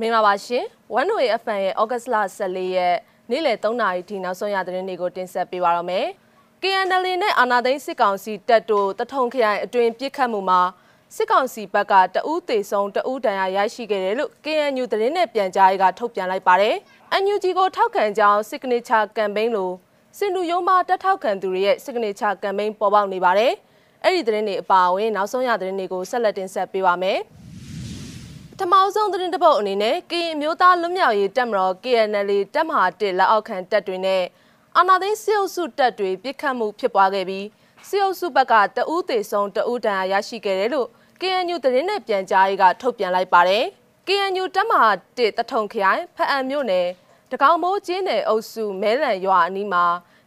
မင်္ဂလာပါရှင် One Way FM ရဲ့ August လ14ရက်နေ့လယ်3နာရီထိနောက်ဆုံးရသတင်းတွေကိုတင်ဆက်ပေးပါရမယ်။ KNL နဲ့အာနာသိန်းစစ်ကောင်စီတပ်တို့တထုံခရိုင်အတွင်းပြစ်ခတ်မှုမှာစစ်ကောင်စီဘက်ကတဦးသေဆုံးတဦးဒဏ်ရာရရှိခဲ့တယ်လို့ KNU သတင်းနဲ့ပြန်ကြားရေးကထုတ်ပြန်လိုက်ပါတယ်။ NUG ကိုထောက်ခံကြောင်း Signature Campaign လို့စင်တူရုံးမှတက်ထောက်ခံသူတွေရဲ့ Signature Campaign ပေါ်ပေါက်နေပါတယ်။အဲ့ဒီသတင်းတွေအပါအဝင်နောက်ဆုံးရသတင်းတွေကိုဆက်လက်တင်ဆက်ပေးပါမယ်။ ထမောက်ဆုံးသတင်းတပုတ်အနေနဲ့ကရင်မျိုးသားလွတ်မြောက်ရေးတပ်မတော် KNL တပ်မဟာ1လက်အောက်ခံတပ်တွေနဲ့အာနာသိန်းစစ်အုပ်စုတပ်တွေပြစ်ခတ်မှုဖြစ်ပွားခဲ့ပြီးစစ်အုပ်စုဘက်ကတအူးသေးဆုံးတအူးတန်ရာရရှိခဲ့တယ်လို့ KNU သတင်းနဲ့ပြန်ကြားရေးကထုတ်ပြန်လိုက်ပါတယ်။ KNU တပ်မဟာ1တထုံခရိုင်ဖအံမြို့နယ်တကောင်မိုးကျင်းနယ်အုပ်စုမဲလံရွာအနီးမှာ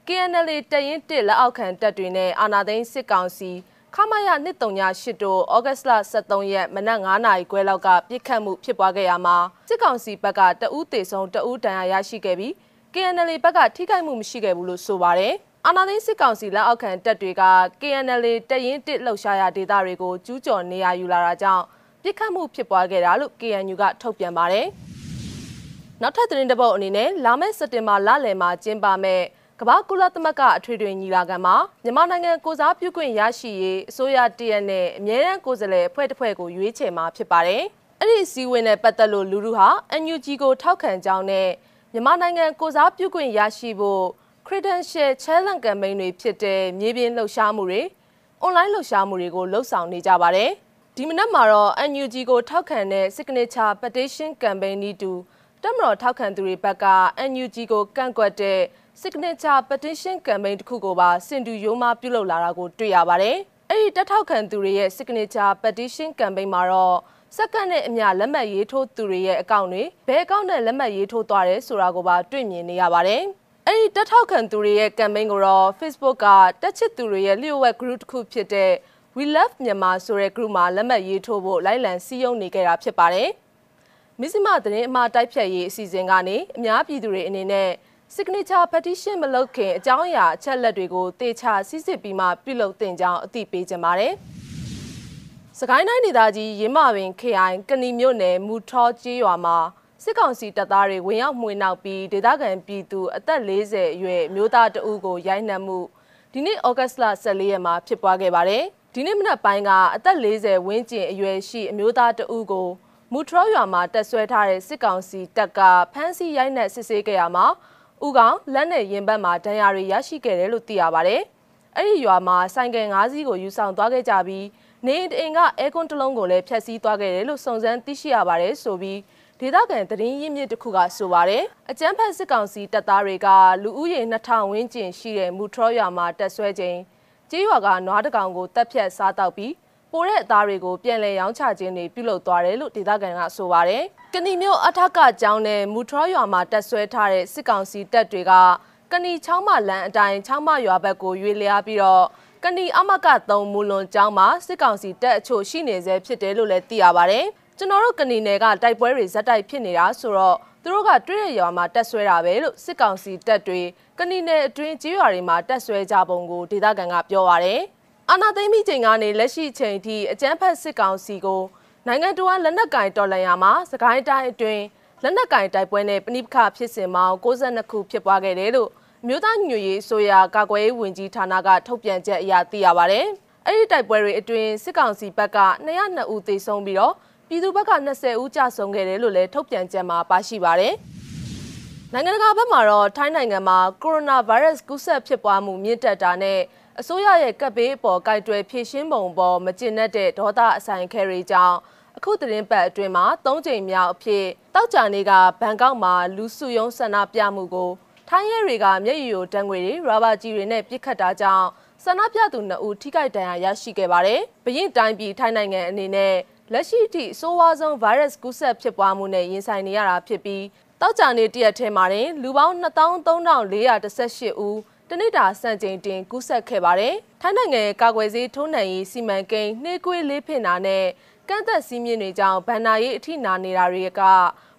KNL တရင်1လက်အောက်ခံတပ်တွေနဲ့အာနာသိန်းစစ်ကောင်စီ ခမရ138တို့ဩဂတ်စ်လ23ရက်မနက်9နာရီခွဲလောက်ကပြစ်ခတ်မှုဖြစ်ပွားခဲ့ရမှာစစ်ကောင်စီဘက်ကတအူးတေဆုံးတအူးတန်ရာရရှိခဲ့ပြီး KNL ဘက်ကထိခိုက်မှုမရှိခဲ့ဘူးလို့ဆိုပါတယ်။အာနာသိန်းစစ်ကောင်စီလက်အောက်ခံတပ်တွေက KNL တရင်တစ်လှုပ်ရှားရာဒေသတွေကိုကျူးကျော်နေရယူလာတာကြောင့်ပြစ်ခတ်မှုဖြစ်ပွားခဲ့တာလို့ KNU ကထုတ်ပြန်ပါတယ်။နောက်ထပ်သတင်းတစ်ပုဒ်အနေနဲ့လာမယ့်စက်တင်ဘာလလယ်မှာကျင်းပမယ့် ကမ္ဘာကုလသမဂ္ဂအထွေထွေညီလာခံမှာမြန်မာနိုင်ငံကိုစားပြုခွင့်ရရှိရေးအစိုးရတရက်နဲ့အမြဲတမ်းကိုယ်စားလှယ်အဖွဲ့တစ်ဖွဲ့ကိုရွေးချယ်မှာဖြစ်ပါတယ်။အဲ့ဒီအစည်းအဝေးနဲ့ပတ်သက်လို့လူလူဟာ NUG ကိုထောက်ခံကြောင်းနဲ့မြန်မာနိုင်ငံကိုစားပြုခွင့်ရရှိဖို့ credential challenge campaign တွေဖြစ်တဲ့မြေပြင်လှုပ်ရှားမှုတွေ online လှုပ်ရှားမှုတွေကိုလှုပ်ဆောင်နေကြပါတယ်။ဒီမနက်မှာတော့ NUG ကိုထောက်ခံတဲ့ signature petition campaign ဤတူ တက်မတော်ထောက်ခံသူတွေဘက်က NUG ကိုကန့်ကွက်တဲ့ signature petition campaign တစ်ခုကိုပါစင်တူရိုးမပြုလုပ်လာတာကိုတွေ့ရပါတယ်။အဲ့ဒီတက်ထောက်ခံသူတွေရဲ့ signature petition campaign မှာတော့စက္ကန့်နဲ့အမျှလက်မှတ်ရေးထိုးသူတွေရဲ့အကောင့်တွေဘယ်အကောင့်နဲ့လက်မှတ်ရေးထိုးသွားတယ်ဆိုတာကိုပါတွေ့မြင်နေရပါတယ်။အဲ့ဒီတက်ထောက်ခံသူတွေရဲ့ campaign ကိုတော့ Facebook ကတက်ချစ်သူတွေရဲ့လျှို့ဝှက် group တစ်ခုဖြစ်တဲ့ We Love Myanmar ဆိုတဲ့ group မှာလက်မှတ်ရေးထိုးဖို့လိုက်လံစည်းရုံးနေကြတာဖြစ်ပါတယ်။ မစ္စည်းမသတင်းအမှားတိုက်ဖြတ်ရေးအစီအစဉ်ကနေအများပြည်သူတွေအနေနဲ့ signature petition မလုပ်ခင်အကြောင်းအရာအချက်လက်တွေကိုတေချာစစ်စစ်ပြီးမှပြုလုပ်တင်ကြောင်းအသိပေးကြပါတယ်။စကိုင်းတိုင်းဒေသကြီးရင်းမာပင်ခရိုင်ကဏီမြို့နယ်မူထောကျေးရွာမှာစစ်ကောင်စီတပ်သားတွေဝင်ရောက်မှွေနှောက်ပြီးဒေသခံပြည်သူအသက်40အရွယ်မျိုးသားတဦးကိုရိုက်နှက်မှုဒီနေ့ဩဂတ်စ်လ14ရက်မှာဖြစ်ပွားခဲ့ပါတယ်။ဒီနေ့မနက်ပိုင်းကအသက်40ဝန်းကျင်အရွယ်ရှိအမျိုးသားတဦးကို မူထရောရွာမှာတက်ဆွဲထားတဲ့စစ်ကောင်စီတပ်ကဖမ်းဆီးရိုက်နှက်စစ်ဆေးခဲ့ရမှာဥကောင်လက်နဲ့ရင်ဘတ်မှာဒဏ်ရာတွေရရှိခဲ့တယ်လို့သိရပါတယ်။အဲ့ဒီရွာမှာဆိုင်ကယ်၅စီးကိုယူဆောင်သွားခဲ့ကြပြီးနေအိမ်ကအဲကွန်းတစ်လုံးကိုလည်းဖျက်ဆီးသွားခဲ့တယ်လို့စုံစမ်းသိရှိရပါတယ်ဆိုပြီးဒေသခံသတင်းရင်းမြစ်တစ်ခုကဆိုပါတယ်အကြမ်းဖက်စစ်ကောင်စီတပ်သားတွေကလူဦးရေ2000ဝန်းကျင်ရှိတဲ့မူထရောရွာမှာတက်ဆွဲခြင်းကြေးရွာကနွားတကောင်ကိုတပ်ဖြတ်စားတောက်ပြီး ပိုတဲ့အသားတွေကိုပြန်လည်ရောင်းချခြင်းတွေပြုလုပ်သွားတယ်လို့ဒေသခံကဆိုပါတယ်။ကဏီမျိုးအထက်ကကျောင်းနဲ့မူထရောရွာမှာတက်ဆွဲထားတဲ့စစ်ကောင်စီတပ်တွေကကဏီချောင်းမလန်းအတိုင်းချောင်းမရွာဘက်ကိုရွေလျားပြီးတော့ကဏီအမက3မူလွန်ကျောင်းမှာစစ်ကောင်စီတပ်အချို့ရှိနေဆဲဖြစ်တယ်လို့လည်းသိရပါတယ်။ကျွန်တော်တို့ကဏီနယ်ကတိုက်ပွဲတွေဇက်တိုက်ဖြစ်နေတာဆိုတော့သူတို့ကတွေ့ရရွာမှာတက်ဆွဲတာပဲလို့စစ်ကောင်စီတပ်တွေကဏီနယ်အတွင်းကြီးရွာတွေမှာတက်ဆွဲကြပုံကိုဒေသခံကပြောပါရယ်။ အာဏာသိမ်းပြီးချိန်ကနေလက်ရှိချိန်ထိအကြမ်းဖက်စစ်ကောင်စီကိုနိုင်ငံတော်လက်နက်ကင်တော်လှန်ရာမှာစကိုင်းတိုင်းအတွင်းလက်နက်ကင်တိုက်ပွဲနဲ့ပဏိပခဖြစ်စဉ်ပေါင်း62ခုဖြစ်ပွားခဲ့တယ်လို့မြို့သားညွရေးဆိုရာကာကွယ်ရေးဝန်ကြီးဌာနကထုတ်ပြန်ချက်အရသိရပါဗျ။အဲ့ဒီတိုက်ပွဲတွေအတွင်းစစ်ကောင်စီဘက်က202ဦးသေဆုံးပြီးတော့ပြည်သူဘက်က20ဦးကြာဆုံးခဲ့တယ်လို့လည်းထုတ်ပြန်ချက်မှာပါရှိပါတယ်။နိုင်ငံတကာဘက်မှာတော့ထိုင်းနိုင်ငံမှာကိုရိုနာဗိုင်းရပ်စ်ကူးစက်ဖြစ်ပွားမှုမြင့်တက်တာနဲ့ အစိုးရရဲ့ကပ်ဘေးအပေါ်ကြိုက်တွယ်ဖြည့်ရှင်းပုံပေါ်မကျင့်တဲ့ဒေါသအဆိုင်ခဲတွေကြောင့်အခုသတင်းပတ်အတွင်းမှာ၃ချိန်မြောက်အဖြစ်တောက်ကြနေကဘန်ကောက်မှာလူစုယုံဆန္ဒပြမှုကိုထိုင်းရဲတွေကမျက်ရည်ယိုတံငွေတွေရာဘာကြီးတွေနဲ့ပြစ်ခတ်တာကြောင့်ဆန္ဒပြသူ2ဦးထိခိုက်ဒဏ်ရာရရှိခဲ့ပါတယ်။ဘရင်တိုင်းပြည်ထိုင်းနိုင်ငံအနေနဲ့လက်ရှိအထိအဆိုးဝါးဆုံးဗိုင်းရပ်စ်ကူးစက်ဖြစ်ပွားမှုနဲ့ရင်ဆိုင်နေရတာဖြစ်ပြီးတောက်ကြနေတရက်ထဲမှာတင်လူပေါင်း2318ဦး တနစ်တာစံချိန်တင်ကူးဆက်ခဲ့ပါတယ်။ထိုင်းနိုင်ငံရဲ့ကာကွယ်ဆေးထိုးနှံရေးစီမံကိန်းနှေးကွေးလေးဖင်တာနဲ့ကန့်သက်စည်းမျဉ်းတွေကြောင့်ဗန်နာရေးအထိနာနေတာတွေက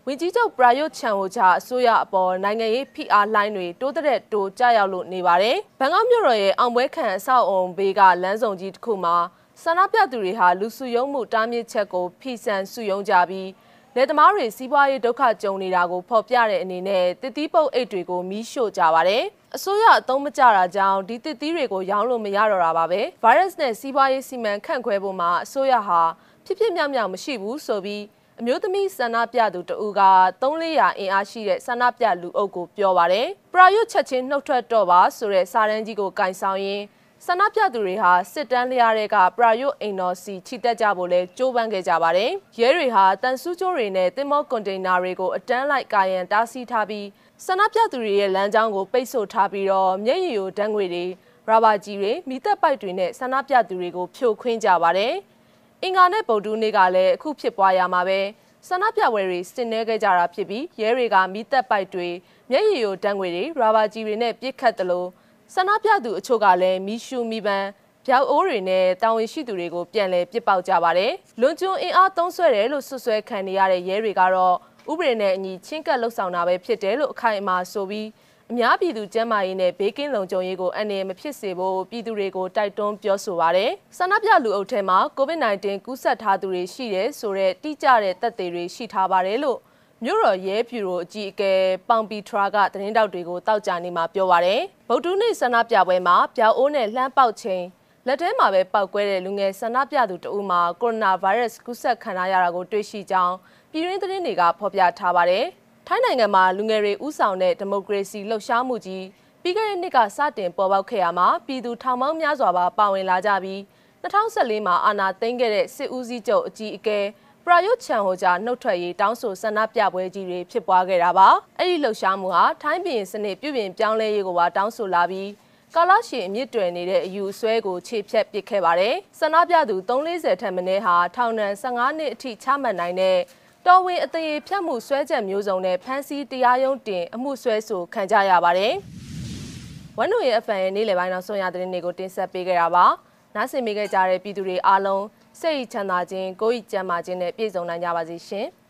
ဝင်ကြီးချုပ်ပရာယုတ်ချန်ဟိုချာအစိုးရအပေါ်နိုင်ငံရေးဖိအားလှိုင်းတွေတိုးတဲ့တိုးကြရောက်လို့နေပါတယ်။ဘန်ကောက်မြို့တော်ရဲ့အောင်ပွဲခံအဆောက်အုံဘေးကလမ်းဆောင်ကြီးတစ်ခုမှာဆန္ဒပြသူတွေဟာလူစုယုံမှုတားမြစ်ချက်ကိုဖိစံစုယုံကြပြီး လယ်သမားတွေစီးပွားရေးဒုက္ခကြုံနေတာကိုဖော်ပြတဲ့အနေနဲ့တစ်တီးပုတ်အိတ်တွေကိုမီးရှို့ကြပါတယ်။အစိုးရအသုံးမကျတာကြောင့်ဒီတစ်တီးတွေကိုရောင်းလို့မရတော့တာပါပဲ။ဗိုင်းရပ်စ်နဲ့စီးပွားရေးစီမံခန့်ခွဲဖို့မှာအစိုးရဟာဖြစ်ဖြစ်မြောက်မြောက်မရှိဘူးဆိုပြီးအမျိုးသမီးဆန္ဒပြသူတဦးက300အင်အားရှိတဲ့ဆန္ဒပြလူအုပ်ကိုပြောပါတယ်။ပရာယွတ်ချက်ချင်းနှုတ်ထွက်တော့ပါဆိုတဲ့စာတန်းကြီးကိုကင်ဆောင်ရင်း ဆန္ဒပြသူတွေဟာစစ်တမ်းလျားတွေကပရာယွတ်အိမ်တော်စီချီတက်ကြဖို့လဲကြိုးပမ်းခဲ့ကြပါတယ်။ရဲတွေဟာတန်ဆူးကျိုးတွေနဲ့တင်မောကွန်တိန်နာတွေကိုအတန်းလိုက်ကာရန်တားဆီးထားပြီးဆန္ဒပြသူတွေရဲ့လမ်းကြောင်းကိုပိတ်ဆို့ထားပြီးတော့မျက်ရည်ယိုဓာတ်ငွေတွေရာဘာကြီးတွေမိသက်ပိုက်တွေနဲ့ဆန္ဒပြသူတွေကိုဖြိုခွင်းကြပါတယ်။အင်္ဂါနဲ့ဗုဒ္ဓနေ့ကလည်းအခုဖြစ်ပွားရမှာပဲဆန္ဒပြပွဲတွေစင်နေခဲ့ကြတာဖြစ်ပြီးရဲတွေကမိသက်ပိုက်တွေမျက်ရည်ယိုဓာတ်ငွေတွေရာဘာကြီးတွေနဲ့ပြစ်ခတ်တယ်လို့ ဆန္ဒပြသူအချို့ကလည်းမီရှူမီပန်ဗျောက်အိုးတွေနဲ့တာဝန်ရှိသူတွေကိုပြန်လည်ပြစ်ပေါက်ကြပါတယ်။လွန်ကျွန်းအင်အားသုံးဆွဲတယ်လို့ဆွဆွဲခံနေရတဲ့ရဲတွေကတော့ဥပဒေနဲ့အညီချင်းကပ်လှုပ်ဆောင်တာပဲဖြစ်တယ်လို့အခိုင်အမာဆိုပြီးအများပြည်သူကျန်းမာရေးနဲ့ဘေးကင်းလုံခြုံရေးကိုအန္တရာယ်မဖြစ်စေဖို့ပြည်သူတွေကိုတိုက်တွန်းပြောဆိုပါရယ်။ဆန္ဒပြလူအုပ်ထဲမှာ COVID-19 ကူးစက်ထားသူတွေရှိတယ်ဆိုတဲ့တိကျတဲ့သက်သေတွေရှိထားပါတယ်လို့ မြို့တော်ရဲဖြူရိုအကြီးအကဲပေါင်ပီထရာကသတင်းတောက်တွေကိုတောက်ကြနေမှာပြောပါရယ်ဗုဒ္ဓနေ့ဆန္ဒပြပွဲမှာပြောက်အိုးနဲ့လှမ်းပေါက်ချိန်လက်ထဲမှာပဲပောက်ကွဲတဲ့လူငယ်ဆန္ဒပြသူတဦးမှာကိုရိုနာဗိုင်းရပ်စ်ကူးစက်ခံရတာကိုတွေ့ရှိကြောင်းပြည်တွင်းသတင်းတွေကဖော်ပြထားပါတယ်ထိုင်းနိုင်ငံမှာလူငယ်တွေဥဆောင်တဲ့ဒီမိုကရေစီလှုပ်ရှားမှုကြီးပြီးခဲ့တဲ့နှစ်ကစတင်ပေါ်ပေါက်ခဲ့ရမှာပြည်သူထောင်ပေါင်းများစွာပါပါဝင်လာကြပြီး2014မှာအာဏာသိမ်းခဲ့တဲ့စစ်ဦးစီးချုပ်အကြီးအကဲ ပရာယုတ်ချန်ဟိုဂျာနှုတ်ထွက်ရေးတောင်းဆိုဆန္ဒပြပွဲကြီးတွေဖြစ်ပွားခဲ့တာပါအဲ့ဒီလှုပ်ရှားမှုဟာထိုင်းပြည်စနစ်ပြုပြင်ပြောင်းလဲရေးကိုပါတောင်းဆိုလာပြီးကာလရှည်အမြင့်တွယ်နေတဲ့အယူအဆွဲကိုခြေဖြတ်ပစ်ခဲ့ပါတယ်ဆန္ဒပြသူ340ထက်မနည်းဟာထောင်ဒဏ်15နှစ်အထိချမှတ်နိုင်တဲ့တော်ဝင်အသေးဖြတ်မှုဆွဲချက်မျိုးစုံနဲ့ဖမ်းဆီးတရားရုံးတင်အမှုဆွဲဆိုခံကြရပါတယ်ဝမ်နူရဲ့အဖန်ရဲ့နေ့လယ်ပိုင်းနောက်ဆုံးရသတင်းတွေကိုတင်ဆက်ပေးခဲ့တာပါနားဆင်မိခဲ့ကြတဲ့ပြည်သူတွေအားလုံး စိတ်ချမ်းသာခြင်းကိုယ်ဤကျန်းမာခြင်းနဲ့ပြည့်စုံနိုင်ကြပါစေရှင်။